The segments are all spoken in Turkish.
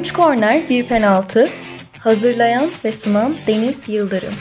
3 korner, 1 penaltı. Hazırlayan ve sunan Deniz Yıldırım.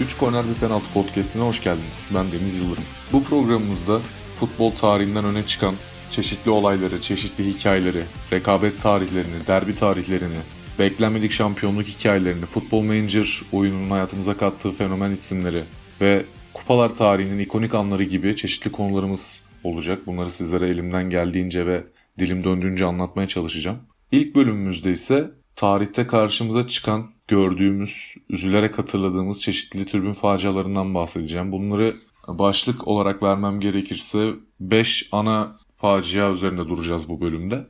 Üç Korner Bir Penaltı Podcast'ine hoş geldiniz. Ben Deniz Yıldırım. Bu programımızda futbol tarihinden öne çıkan çeşitli olayları, çeşitli hikayeleri, rekabet tarihlerini, derbi tarihlerini, beklenmedik şampiyonluk hikayelerini, Futbol Manager oyununun hayatımıza kattığı fenomen isimleri ve kupalar tarihinin ikonik anları gibi çeşitli konularımız olacak. Bunları sizlere elimden geldiğince ve dilim döndüğünce anlatmaya çalışacağım. İlk bölümümüzde ise tarihte karşımıza çıkan, gördüğümüz, üzülerek hatırladığımız çeşitli tribün facialarından bahsedeceğim. Bunları başlık olarak vermem gerekirse 5 ana facia üzerinde duracağız bu bölümde.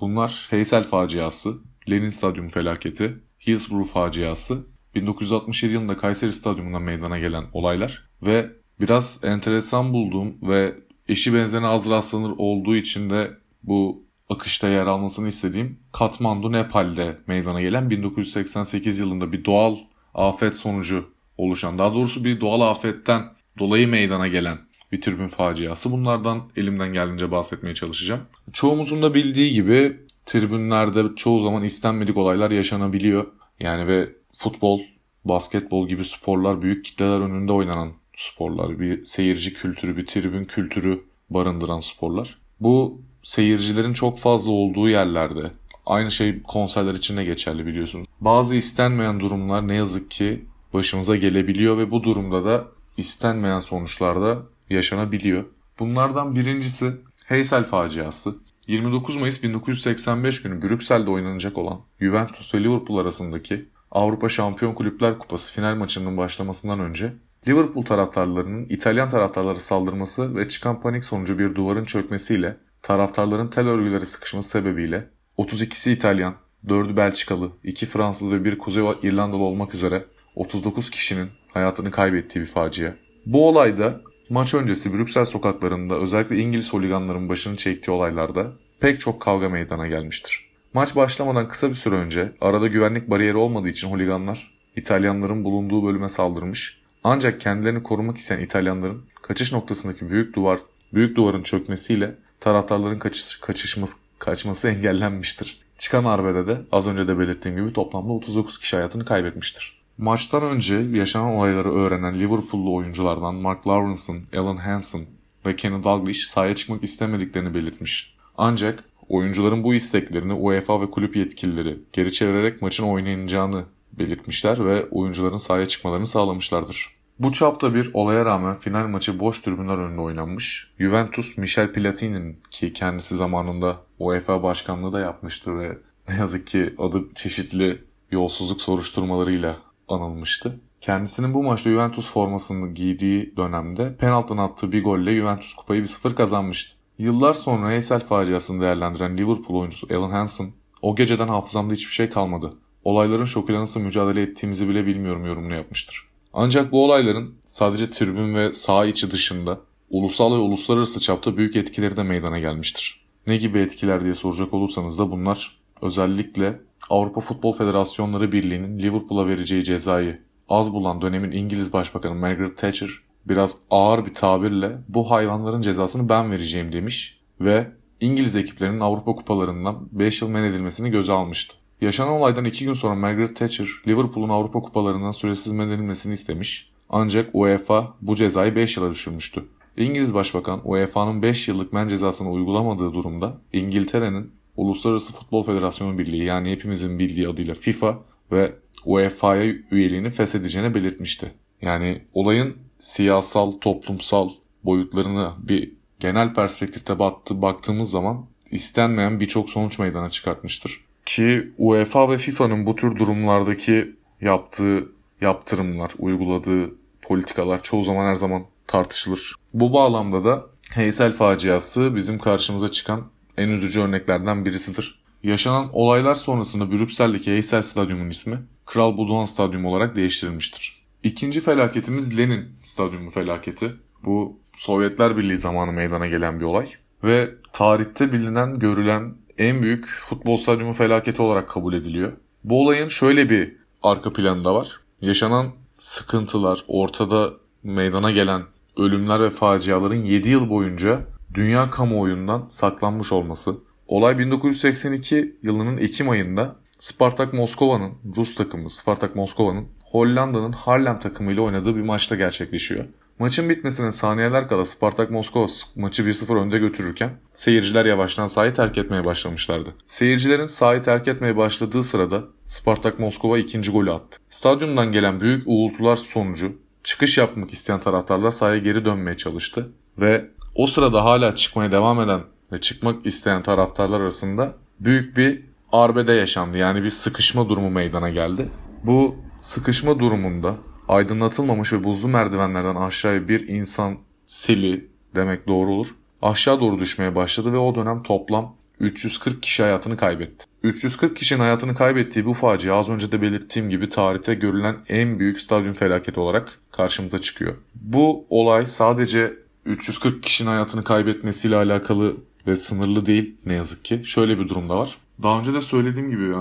Bunlar Heysel faciası, Lenin Stadyumu felaketi, Hillsborough faciası, 1967 yılında Kayseri Stadyumunda meydana gelen olaylar ve biraz enteresan bulduğum ve eşi benzerine az rastlanır olduğu için de bu akışta yer almasını istediğim Katmandu Nepal'de meydana gelen 1988 yılında bir doğal afet sonucu oluşan daha doğrusu bir doğal afetten dolayı meydana gelen bir tribün faciası. Bunlardan elimden geldiğince bahsetmeye çalışacağım. Çoğumuzun da bildiği gibi tribünlerde çoğu zaman istenmedik olaylar yaşanabiliyor. Yani ve futbol, basketbol gibi sporlar büyük kitleler önünde oynanan sporlar. Bir seyirci kültürü, bir tribün kültürü barındıran sporlar. Bu seyircilerin çok fazla olduğu yerlerde aynı şey konserler için de geçerli biliyorsunuz. Bazı istenmeyen durumlar ne yazık ki başımıza gelebiliyor ve bu durumda da istenmeyen sonuçlar da yaşanabiliyor. Bunlardan birincisi Heysel faciası. 29 Mayıs 1985 günü Brüksel'de oynanacak olan Juventus ve Liverpool arasındaki Avrupa Şampiyon Kulüpler Kupası final maçının başlamasından önce Liverpool taraftarlarının İtalyan taraftarlara saldırması ve çıkan panik sonucu bir duvarın çökmesiyle taraftarların tel örgüleri sıkışması sebebiyle 32'si İtalyan, 4'ü Belçikalı, 2 Fransız ve 1 Kuzey İrlandalı olmak üzere 39 kişinin hayatını kaybettiği bir facia. Bu olayda maç öncesi Brüksel sokaklarında özellikle İngiliz holiganların başını çektiği olaylarda pek çok kavga meydana gelmiştir. Maç başlamadan kısa bir süre önce arada güvenlik bariyeri olmadığı için holiganlar İtalyanların bulunduğu bölüme saldırmış. Ancak kendilerini korumak isteyen İtalyanların kaçış noktasındaki büyük duvar büyük duvarın çökmesiyle taraftarların kaçış, kaçışması, kaçması engellenmiştir. Çıkan arbede de az önce de belirttiğim gibi toplamda 39 kişi hayatını kaybetmiştir. Maçtan önce yaşanan olayları öğrenen Liverpool'lu oyunculardan Mark Lawrenson, Alan Hansen ve Kenny Dalglish sahaya çıkmak istemediklerini belirtmiş. Ancak oyuncuların bu isteklerini UEFA ve kulüp yetkilileri geri çevirerek maçın oynanacağını belirtmişler ve oyuncuların sahaya çıkmalarını sağlamışlardır. Bu çapta bir olaya rağmen final maçı boş tribünler önünde oynanmış. Juventus Michel Platini'nin ki kendisi zamanında UEFA başkanlığı da yapmıştı ve ne yazık ki adı çeşitli yolsuzluk soruşturmalarıyla anılmıştı. Kendisinin bu maçta Juventus formasını giydiği dönemde penaltıdan attığı bir golle Juventus kupayı bir sıfır kazanmıştı. Yıllar sonra Heysel faciasını değerlendiren Liverpool oyuncusu Alan Hansen, o geceden hafızamda hiçbir şey kalmadı. Olayların şokuyla nasıl mücadele ettiğimizi bile bilmiyorum yorumunu yapmıştır. Ancak bu olayların sadece tribün ve saha içi dışında ulusal ve uluslararası çapta büyük etkileri de meydana gelmiştir. Ne gibi etkiler diye soracak olursanız da bunlar özellikle Avrupa Futbol Federasyonları Birliği'nin Liverpool'a vereceği cezayı az bulan dönemin İngiliz Başbakanı Margaret Thatcher biraz ağır bir tabirle bu hayvanların cezasını ben vereceğim demiş ve İngiliz ekiplerinin Avrupa kupalarından 5 yıl men edilmesini göze almıştı. Yaşanan olaydan 2 gün sonra Margaret Thatcher Liverpool'un Avrupa kupalarından süresiz men edilmesini istemiş ancak UEFA bu cezayı 5 yıla düşürmüştü. İngiliz Başbakan UEFA'nın 5 yıllık men cezasını uygulamadığı durumda İngiltere'nin Uluslararası Futbol Federasyonu Birliği yani hepimizin bildiği adıyla FIFA ve UEFA'ya üyeliğini feshedeceğini belirtmişti. Yani olayın siyasal, toplumsal boyutlarını bir genel perspektifte baktı, baktığımız zaman istenmeyen birçok sonuç meydana çıkartmıştır. Ki UEFA ve FIFA'nın bu tür durumlardaki yaptığı yaptırımlar, uyguladığı politikalar çoğu zaman her zaman tartışılır. Bu bağlamda da Heysel faciası bizim karşımıza çıkan en üzücü örneklerden birisidir. Yaşanan olaylar sonrasında Brüksel'deki Heysel Stadyumu'nun ismi Kral Budoğan Stadyumu olarak değiştirilmiştir. İkinci felaketimiz Lenin Stadyumu felaketi. Bu Sovyetler Birliği zamanı meydana gelen bir olay. Ve tarihte bilinen, görülen en büyük futbol stadyumu felaketi olarak kabul ediliyor. Bu olayın şöyle bir arka planı da var. Yaşanan sıkıntılar, ortada meydana gelen ölümler ve faciaların 7 yıl boyunca dünya kamuoyundan saklanmış olması. Olay 1982 yılının Ekim ayında Spartak Moskova'nın Rus takımı Spartak Moskova'nın Hollanda'nın Harlem takımıyla oynadığı bir maçta gerçekleşiyor. Maçın bitmesine saniyeler kala Spartak Moskova maçı 1-0 önde götürürken seyirciler yavaştan sahayı terk etmeye başlamışlardı. Seyircilerin sahayı terk etmeye başladığı sırada Spartak Moskova ikinci golü attı. Stadyumdan gelen büyük uğultular sonucu çıkış yapmak isteyen taraftarlar sahaya geri dönmeye çalıştı ve o sırada hala çıkmaya devam eden ve çıkmak isteyen taraftarlar arasında büyük bir arbede yaşandı. Yani bir sıkışma durumu meydana geldi. Bu sıkışma durumunda aydınlatılmamış ve buzlu merdivenlerden aşağıya bir insan seli demek doğru olur. Aşağı doğru düşmeye başladı ve o dönem toplam 340 kişi hayatını kaybetti. 340 kişinin hayatını kaybettiği bu facia az önce de belirttiğim gibi tarihte görülen en büyük stadyum felaketi olarak karşımıza çıkıyor. Bu olay sadece 340 kişinin hayatını kaybetmesiyle alakalı ve sınırlı değil ne yazık ki. Şöyle bir durumda var. Daha önce de söylediğim gibi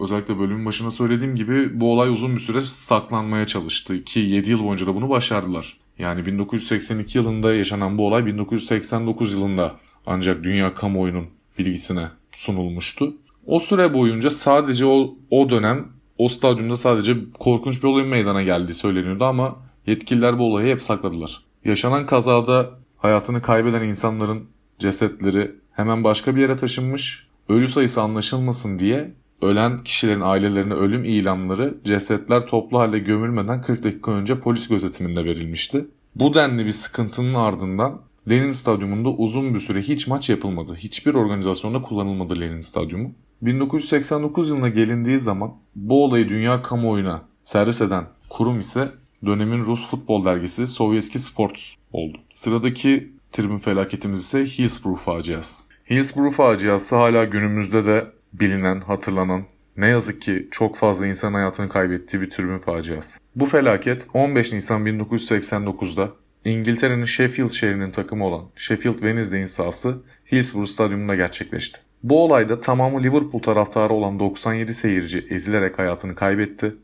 özellikle bölümün başında söylediğim gibi bu olay uzun bir süre saklanmaya çalıştı ki 7 yıl boyunca da bunu başardılar. Yani 1982 yılında yaşanan bu olay 1989 yılında ancak dünya kamuoyunun bilgisine sunulmuştu. O süre boyunca sadece o, o dönem o stadyumda sadece korkunç bir olayın meydana geldiği söyleniyordu ama yetkililer bu olayı hep sakladılar. Yaşanan kazada hayatını kaybeden insanların cesetleri hemen başka bir yere taşınmış ölü sayısı anlaşılmasın diye ölen kişilerin ailelerine ölüm ilanları cesetler toplu halde gömülmeden 40 dakika önce polis gözetiminde verilmişti. Bu denli bir sıkıntının ardından Lenin Stadyumunda uzun bir süre hiç maç yapılmadı. Hiçbir organizasyonda kullanılmadı Lenin Stadyumu. 1989 yılına gelindiği zaman bu olayı dünya kamuoyuna servis eden kurum ise dönemin Rus futbol dergisi Sovyetski Sports oldu. Sıradaki tribün felaketimiz ise Hillsborough faciası. Hillsborough faciası hala günümüzde de bilinen, hatırlanan, ne yazık ki çok fazla insan hayatını kaybettiği bir türbün faciası. Bu felaket 15 Nisan 1989'da İngiltere'nin Sheffield şehrinin takımı olan Sheffield Wednesday'in sahası Hillsborough Stadyumunda gerçekleşti. Bu olayda tamamı Liverpool taraftarı olan 97 seyirci ezilerek hayatını kaybetti.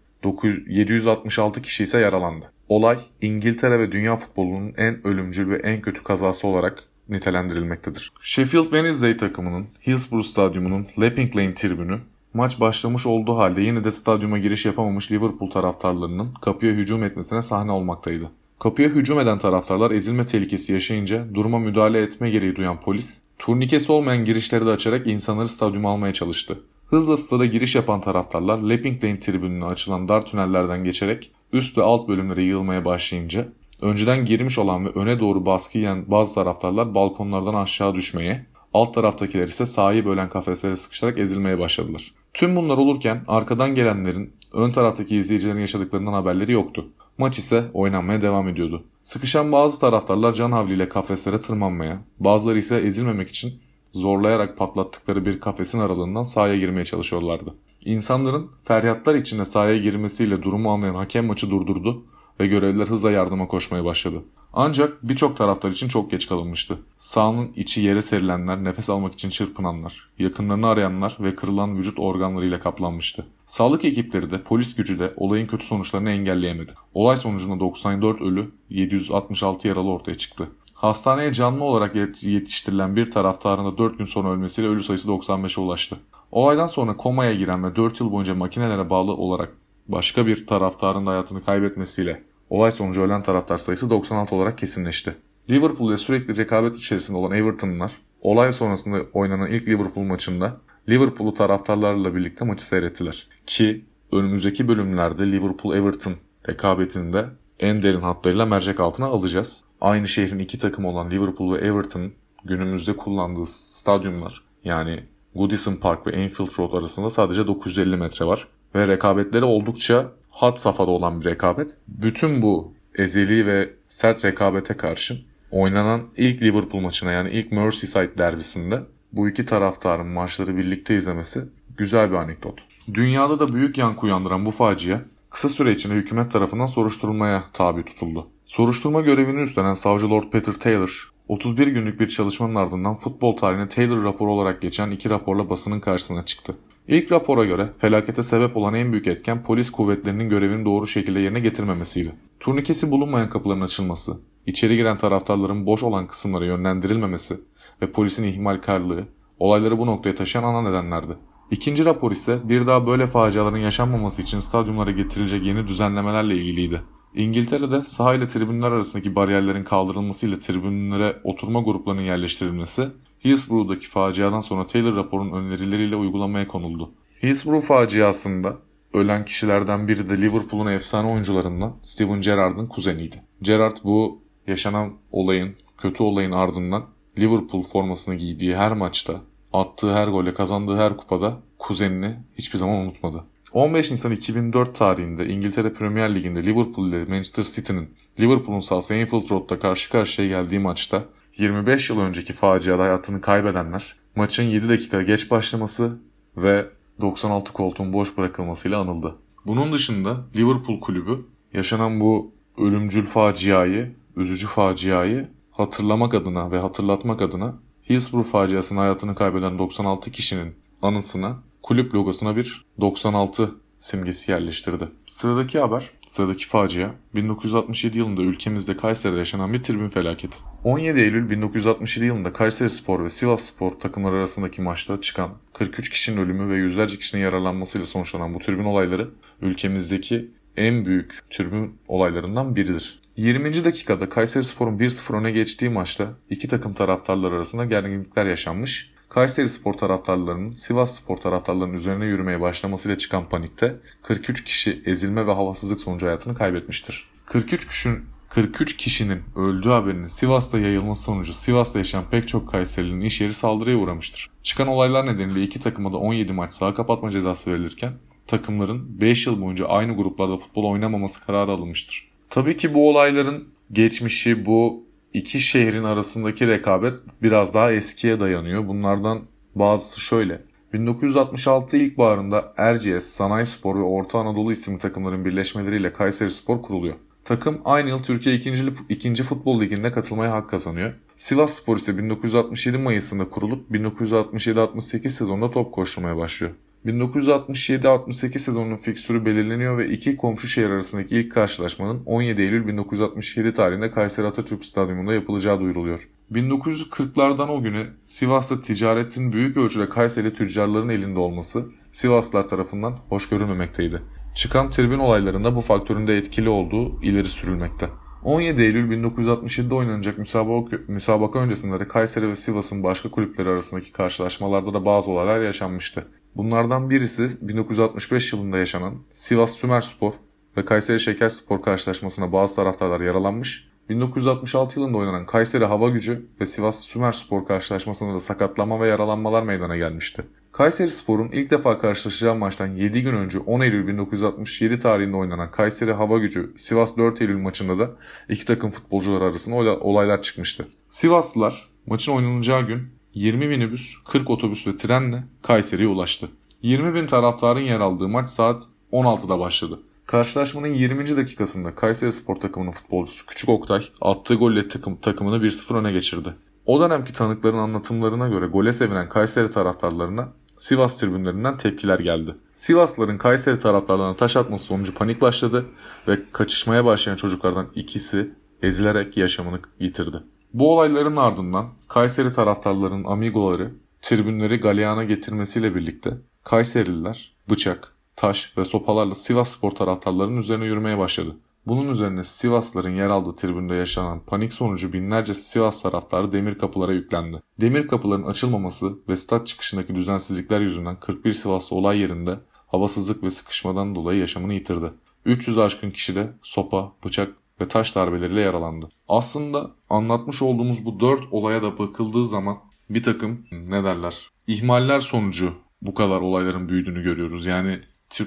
766 kişi ise yaralandı. Olay İngiltere ve dünya futbolunun en ölümcül ve en kötü kazası olarak nitelendirilmektedir. Sheffield Wednesday takımının Hillsborough Stadyumu'nun Lapping Lane tribünü maç başlamış olduğu halde yine de stadyuma giriş yapamamış Liverpool taraftarlarının kapıya hücum etmesine sahne olmaktaydı. Kapıya hücum eden taraftarlar ezilme tehlikesi yaşayınca duruma müdahale etme gereği duyan polis, turnikesi olmayan girişleri de açarak insanları stadyuma almaya çalıştı. Hızla stada giriş yapan taraftarlar Lapping Lane tribününe açılan dar tünellerden geçerek üst ve alt bölümlere yığılmaya başlayınca Önceden girmiş olan ve öne doğru baskı yiyen bazı taraftarlar balkonlardan aşağı düşmeye, alt taraftakiler ise sahayı bölen kafeslere sıkışarak ezilmeye başladılar. Tüm bunlar olurken arkadan gelenlerin ön taraftaki izleyicilerin yaşadıklarından haberleri yoktu. Maç ise oynanmaya devam ediyordu. Sıkışan bazı taraftarlar can havliyle kafeslere tırmanmaya, bazıları ise ezilmemek için zorlayarak patlattıkları bir kafesin aralığından sahaya girmeye çalışıyorlardı. İnsanların feryatlar içinde sahaya girmesiyle durumu anlayan hakem maçı durdurdu ve görevliler hızla yardıma koşmaya başladı. Ancak birçok taraftar için çok geç kalınmıştı. Sahanın içi yere serilenler, nefes almak için çırpınanlar, yakınlarını arayanlar ve kırılan vücut organlarıyla kaplanmıştı. Sağlık ekipleri de polis gücü de olayın kötü sonuçlarını engelleyemedi. Olay sonucunda 94 ölü, 766 yaralı ortaya çıktı. Hastaneye canlı olarak yetiştirilen bir taraftarın da 4 gün sonra ölmesiyle ölü sayısı 95'e ulaştı. Olaydan sonra komaya giren ve 4 yıl boyunca makinelere bağlı olarak başka bir taraftarın da hayatını kaybetmesiyle Olay sonucu ölen taraftar sayısı 96 olarak kesinleşti. Liverpool ile sürekli rekabet içerisinde olan Everton'lar olay sonrasında oynanan ilk Liverpool maçında Liverpool'u taraftarlarla birlikte maçı seyrettiler. Ki önümüzdeki bölümlerde Liverpool-Everton rekabetinde en derin hatlarıyla mercek altına alacağız. Aynı şehrin iki takım olan Liverpool ve Everton günümüzde kullandığı stadyumlar yani Goodison Park ve Anfield Road arasında sadece 950 metre var. Ve rekabetleri oldukça had safhada olan bir rekabet. Bütün bu ezeli ve sert rekabete karşın oynanan ilk Liverpool maçına yani ilk Merseyside derbisinde bu iki taraftarın maçları birlikte izlemesi güzel bir anekdot. Dünyada da büyük yankı uyandıran bu facia kısa süre içinde hükümet tarafından soruşturulmaya tabi tutuldu. Soruşturma görevini üstlenen savcı Lord Peter Taylor 31 günlük bir çalışmanın ardından futbol tarihine Taylor raporu olarak geçen iki raporla basının karşısına çıktı. İlk rapora göre felakete sebep olan en büyük etken polis kuvvetlerinin görevini doğru şekilde yerine getirmemesiydi. Turnikesi bulunmayan kapıların açılması, içeri giren taraftarların boş olan kısımlara yönlendirilmemesi ve polisin ihmalkarlığı olayları bu noktaya taşıyan ana nedenlerdi. İkinci rapor ise bir daha böyle faciaların yaşanmaması için stadyumlara getirilecek yeni düzenlemelerle ilgiliydi. İngiltere'de saha ile tribünler arasındaki bariyerlerin kaldırılmasıyla tribünlere oturma gruplarının yerleştirilmesi, Hillsborough'daki faciadan sonra Taylor raporunun önerileriyle uygulamaya konuldu. Hillsborough faciasında ölen kişilerden biri de Liverpool'un efsane oyuncularından Steven Gerrard'ın kuzeniydi. Gerrard bu yaşanan olayın, kötü olayın ardından Liverpool formasını giydiği her maçta, attığı her gole, kazandığı her kupada kuzenini hiçbir zaman unutmadı. 15 Nisan 2004 tarihinde İngiltere Premier Ligi'nde Liverpool ile Manchester City'nin Liverpool'un sahası Anfield Road'da karşı karşıya geldiği maçta 25 yıl önceki faciada hayatını kaybedenler maçın 7 dakika geç başlaması ve 96 koltuğun boş bırakılmasıyla anıldı. Bunun dışında Liverpool kulübü yaşanan bu ölümcül faciayı, üzücü faciayı hatırlamak adına ve hatırlatmak adına Hillsborough faciasında hayatını kaybeden 96 kişinin anısına kulüp logosuna bir 96 simgesi yerleştirdi. Sıradaki haber, sıradaki facia 1967 yılında ülkemizde Kayseri'de yaşanan bir tribün felaketi. 17 Eylül 1967 yılında Kayseri Spor ve Sivas Spor takımları arasındaki maçta çıkan 43 kişinin ölümü ve yüzlerce kişinin yaralanmasıyla sonuçlanan bu tribün olayları ülkemizdeki en büyük tribün olaylarından biridir. 20. dakikada Kayseri Spor'un 1-0 öne geçtiği maçta iki takım taraftarlar arasında gerginlikler yaşanmış Kayseri Spor taraftarlarının Sivas Spor taraftarlarının üzerine yürümeye başlamasıyla çıkan panikte 43 kişi ezilme ve havasızlık sonucu hayatını kaybetmiştir. 43 kişinin 43 kişinin öldüğü haberinin Sivas'ta yayılması sonucu Sivas'ta yaşayan pek çok Kayserili'nin iş yeri saldırıya uğramıştır. Çıkan olaylar nedeniyle iki takıma da 17 maç saha kapatma cezası verilirken takımların 5 yıl boyunca aynı gruplarda futbol oynamaması kararı alınmıştır. Tabii ki bu olayların geçmişi, bu iki şehrin arasındaki rekabet biraz daha eskiye dayanıyor. Bunlardan bazısı şöyle. 1966 ilkbaharında Erciyes, Sanayi Spor ve Orta Anadolu isimli takımların birleşmeleriyle Kayseri Spor kuruluyor. Takım aynı yıl Türkiye 2. 2. Futbol Ligi'nde katılmaya hak kazanıyor. Sivas Spor ise 1967 Mayıs'ında kurulup 1967-68 sezonunda top koşturmaya başlıyor. 1967-68 sezonunun fiksürü belirleniyor ve iki komşu şehir arasındaki ilk karşılaşmanın 17 Eylül 1967 tarihinde Kayseri Atatürk Stadyumunda yapılacağı duyuruluyor. 1940'lardan o güne Sivas'ta ticaretin büyük ölçüde Kayseri tüccarların elinde olması Sivaslılar tarafından hoş görülmemekteydi. Çıkan tribün olaylarında bu faktörün de etkili olduğu ileri sürülmekte. 17 Eylül 1967'de oynanacak müsabaka, müsabaka öncesinde de Kayseri ve Sivas'ın başka kulüpleri arasındaki karşılaşmalarda da bazı olaylar yaşanmıştı. Bunlardan birisi 1965 yılında yaşanan Sivas Sümerspor ve Kayseri Şekerspor karşılaşmasına bazı taraftarlar yaralanmış. 1966 yılında oynanan Kayseri Hava Gücü ve Sivas Sümerspor karşılaşmasında da sakatlanma ve yaralanmalar meydana gelmişti. Kayseri Spor'un ilk defa karşılaşacağı maçtan 7 gün önce 10 Eylül 1967 tarihinde oynanan Kayseri Hava Gücü Sivas 4 Eylül maçında da iki takım futbolcular arasında olaylar çıkmıştı. Sivaslılar maçın oynanacağı gün 20 minibüs, 40 otobüs ve trenle Kayseri'ye ulaştı. 20 bin taraftarın yer aldığı maç saat 16'da başladı. Karşılaşmanın 20. dakikasında Kayseri Spor takımının futbolcusu Küçük Oktay attığı golle takım, takımını 1-0 öne geçirdi. O dönemki tanıkların anlatımlarına göre gole sevinen Kayseri taraftarlarına Sivas tribünlerinden tepkiler geldi. Sivasların Kayseri taraftarlarına taş atması sonucu panik başladı ve kaçışmaya başlayan çocuklardan ikisi ezilerek yaşamını yitirdi. Bu olayların ardından Kayseri taraftarlarının amigoları tribünleri galeyana getirmesiyle birlikte Kayserililer bıçak, taş ve sopalarla Sivas spor taraftarlarının üzerine yürümeye başladı. Bunun üzerine Sivasların yer aldığı tribünde yaşanan panik sonucu binlerce Sivas taraftarı demir kapılara yüklendi. Demir kapıların açılmaması ve stat çıkışındaki düzensizlikler yüzünden 41 Sivaslı olay yerinde havasızlık ve sıkışmadan dolayı yaşamını yitirdi. 300 aşkın kişi de sopa, bıçak ve taş darbeleriyle yaralandı. Aslında anlatmış olduğumuz bu dört olaya da bakıldığı zaman bir takım ne derler ihmaller sonucu bu kadar olayların büyüdüğünü görüyoruz. Yani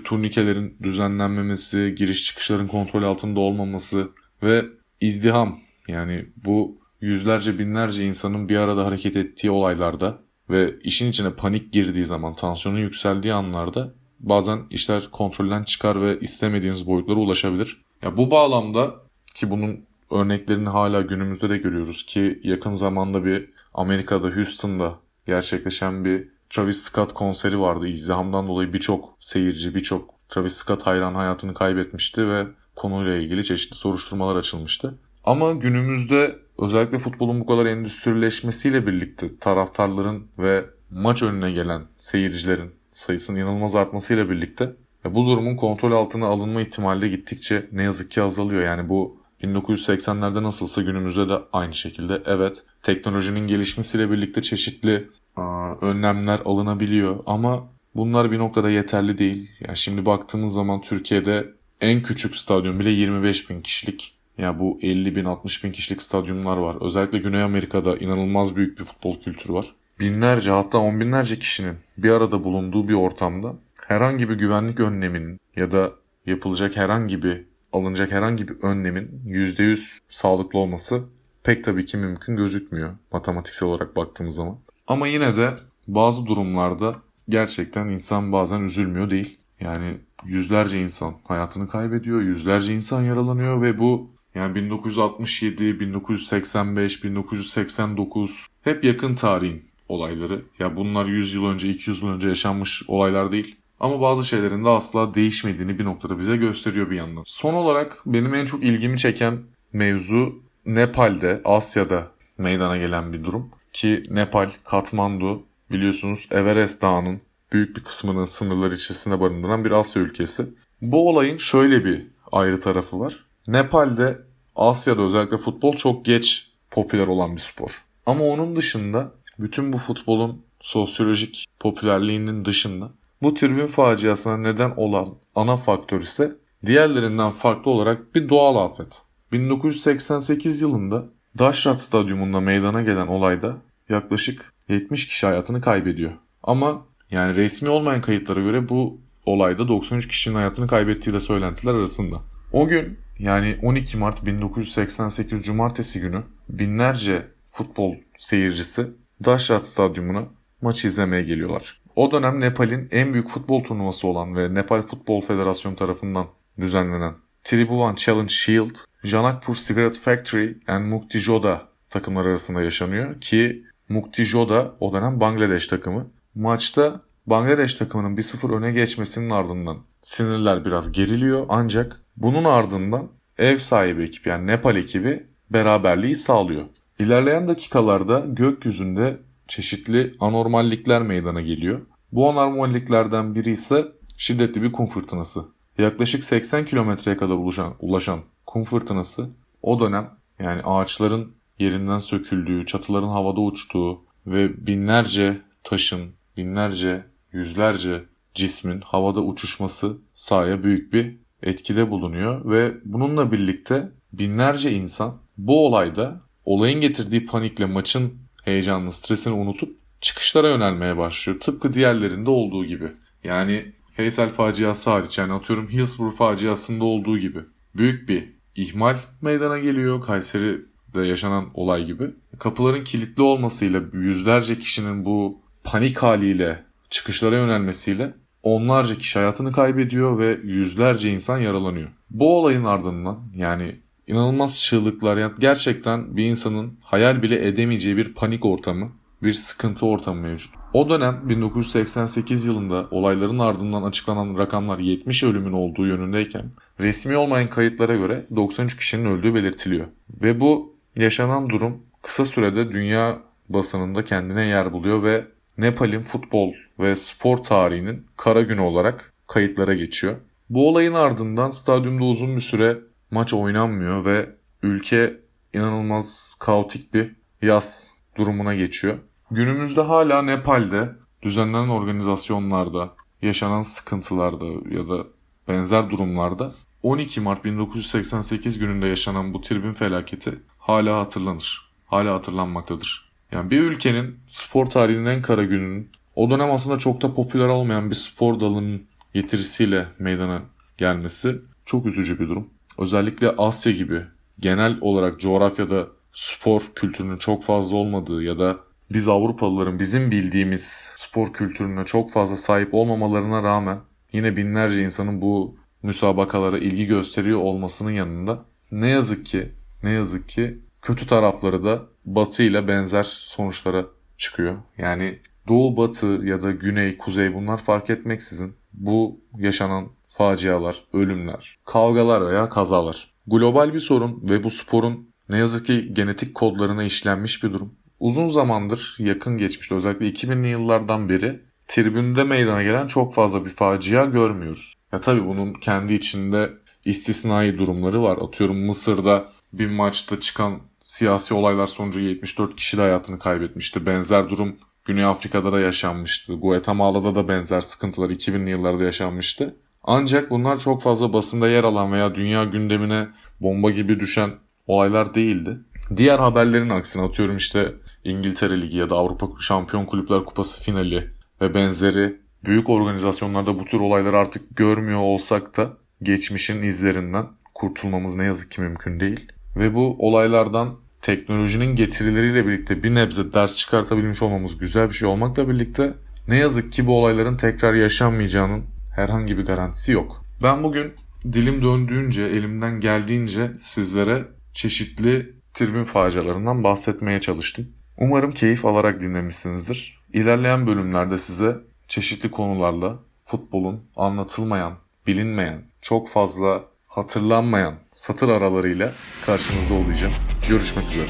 turnikelerin düzenlenmemesi, giriş çıkışların kontrol altında olmaması ve izdiham yani bu yüzlerce binlerce insanın bir arada hareket ettiği olaylarda ve işin içine panik girdiği zaman, tansiyonun yükseldiği anlarda bazen işler kontrolden çıkar ve istemediğimiz boyutlara ulaşabilir. Ya bu bağlamda ki bunun örneklerini hala günümüzde de görüyoruz ki yakın zamanda bir Amerika'da Houston'da gerçekleşen bir Travis Scott konseri vardı. İzdihamdan dolayı birçok seyirci, birçok Travis Scott hayran hayatını kaybetmişti ve konuyla ilgili çeşitli soruşturmalar açılmıştı. Ama günümüzde özellikle futbolun bu kadar endüstrileşmesiyle birlikte taraftarların ve maç önüne gelen seyircilerin sayısının inanılmaz artmasıyla birlikte bu durumun kontrol altına alınma ihtimali gittikçe ne yazık ki azalıyor. Yani bu 1980'lerde nasılsa günümüzde de aynı şekilde. Evet teknolojinin gelişmesiyle birlikte çeşitli aa, önlemler alınabiliyor ama bunlar bir noktada yeterli değil. Yani şimdi baktığımız zaman Türkiye'de en küçük stadyum bile 25 bin kişilik. Yani bu 50 bin 60 bin kişilik stadyumlar var. Özellikle Güney Amerika'da inanılmaz büyük bir futbol kültürü var. Binlerce hatta on binlerce kişinin bir arada bulunduğu bir ortamda herhangi bir güvenlik önleminin ya da yapılacak herhangi bir alınacak herhangi bir önlemin %100 sağlıklı olması pek tabii ki mümkün gözükmüyor matematiksel olarak baktığımız zaman. Ama yine de bazı durumlarda gerçekten insan bazen üzülmüyor değil. Yani yüzlerce insan hayatını kaybediyor, yüzlerce insan yaralanıyor ve bu yani 1967, 1985, 1989 hep yakın tarihin olayları. Ya bunlar 100 yıl önce, 200 yıl önce yaşanmış olaylar değil. Ama bazı şeylerin de asla değişmediğini bir noktada bize gösteriyor bir yandan. Son olarak benim en çok ilgimi çeken mevzu Nepal'de, Asya'da meydana gelen bir durum. Ki Nepal, Katmandu biliyorsunuz Everest Dağı'nın büyük bir kısmının sınırları içerisinde barındıran bir Asya ülkesi. Bu olayın şöyle bir ayrı tarafı var. Nepal'de, Asya'da özellikle futbol çok geç popüler olan bir spor. Ama onun dışında bütün bu futbolun sosyolojik popülerliğinin dışında bu tribün faciasına neden olan ana faktör ise diğerlerinden farklı olarak bir doğal afet. 1988 yılında Daşrat Stadyumunda meydana gelen olayda yaklaşık 70 kişi hayatını kaybediyor. Ama yani resmi olmayan kayıtlara göre bu olayda 93 kişinin hayatını kaybettiği de söylentiler arasında. O gün yani 12 Mart 1988 Cumartesi günü binlerce futbol seyircisi Daşrat Stadyumuna maçı izlemeye geliyorlar. O dönem Nepal'in en büyük futbol turnuvası olan ve Nepal Futbol Federasyonu tarafından düzenlenen Tribhuvan Challenge Shield, Janakpur Cigarette Factory and Mukti Joda takımları arasında yaşanıyor ki Mukti Joda o dönem Bangladeş takımı. Maçta Bangladeş takımının 1-0 öne geçmesinin ardından sinirler biraz geriliyor ancak bunun ardından ev sahibi ekip yani Nepal ekibi beraberliği sağlıyor. İlerleyen dakikalarda gökyüzünde çeşitli anormallikler meydana geliyor. Bu anormalliklerden biri ise şiddetli bir kum fırtınası. Yaklaşık 80 kilometreye kadar ulaşan, ulaşan kum fırtınası o dönem yani ağaçların yerinden söküldüğü, çatıların havada uçtuğu ve binlerce taşın, binlerce, yüzlerce cismin havada uçuşması sahaya büyük bir etkide bulunuyor ve bununla birlikte binlerce insan bu olayda olayın getirdiği panikle maçın heyecanını, stresini unutup çıkışlara yönelmeye başlıyor. Tıpkı diğerlerinde olduğu gibi. Yani Faysal faciası hariç yani atıyorum Hillsborough faciasında olduğu gibi. Büyük bir ihmal meydana geliyor Kayseri'de yaşanan olay gibi. Kapıların kilitli olmasıyla yüzlerce kişinin bu panik haliyle çıkışlara yönelmesiyle onlarca kişi hayatını kaybediyor ve yüzlerce insan yaralanıyor. Bu olayın ardından yani inanılmaz çığlıklar yani gerçekten bir insanın hayal bile edemeyeceği bir panik ortamı, bir sıkıntı ortamı mevcut. O dönem 1988 yılında olayların ardından açıklanan rakamlar 70 ölümün olduğu yönündeyken resmi olmayan kayıtlara göre 93 kişinin öldüğü belirtiliyor. Ve bu yaşanan durum kısa sürede dünya basınında kendine yer buluyor ve Nepal'in futbol ve spor tarihinin kara günü olarak kayıtlara geçiyor. Bu olayın ardından stadyumda uzun bir süre maç oynanmıyor ve ülke inanılmaz kaotik bir yaz durumuna geçiyor. Günümüzde hala Nepal'de düzenlenen organizasyonlarda, yaşanan sıkıntılarda ya da benzer durumlarda 12 Mart 1988 gününde yaşanan bu tribün felaketi hala hatırlanır. Hala hatırlanmaktadır. Yani bir ülkenin spor tarihinin en kara gününün o dönem aslında çok da popüler olmayan bir spor dalının getirisiyle meydana gelmesi çok üzücü bir durum. Özellikle Asya gibi genel olarak coğrafyada spor kültürünün çok fazla olmadığı ya da biz Avrupalıların bizim bildiğimiz spor kültürüne çok fazla sahip olmamalarına rağmen yine binlerce insanın bu müsabakalara ilgi gösteriyor olmasının yanında ne yazık ki ne yazık ki kötü tarafları da Batı ile benzer sonuçlara çıkıyor. Yani Doğu, batı ya da güney, kuzey bunlar fark etmeksizin bu yaşanan facialar, ölümler, kavgalar veya kazalar global bir sorun ve bu sporun ne yazık ki genetik kodlarına işlenmiş bir durum. Uzun zamandır yakın geçmişte özellikle 2000'li yıllardan beri tribünde meydana gelen çok fazla bir facia görmüyoruz. Ya tabii bunun kendi içinde istisnai durumları var. Atıyorum Mısır'da bir maçta çıkan siyasi olaylar sonucu 74 kişi de hayatını kaybetmişti. Benzer durum Güney Afrika'da da yaşanmıştı. Guatemala'da da benzer sıkıntılar 2000'li yıllarda yaşanmıştı. Ancak bunlar çok fazla basında yer alan veya dünya gündemine bomba gibi düşen olaylar değildi. Diğer haberlerin aksine atıyorum işte İngiltere Ligi ya da Avrupa Şampiyon Kulüpler Kupası finali ve benzeri büyük organizasyonlarda bu tür olayları artık görmüyor olsak da geçmişin izlerinden kurtulmamız ne yazık ki mümkün değil. Ve bu olaylardan teknolojinin getirileriyle birlikte bir nebze ders çıkartabilmiş olmamız güzel bir şey olmakla birlikte ne yazık ki bu olayların tekrar yaşanmayacağının herhangi bir garantisi yok. Ben bugün dilim döndüğünce, elimden geldiğince sizlere çeşitli tribün facialarından bahsetmeye çalıştım. Umarım keyif alarak dinlemişsinizdir. İlerleyen bölümlerde size çeşitli konularla futbolun anlatılmayan, bilinmeyen, çok fazla hatırlanmayan satır aralarıyla karşınızda olacağım. Görüşmek üzere.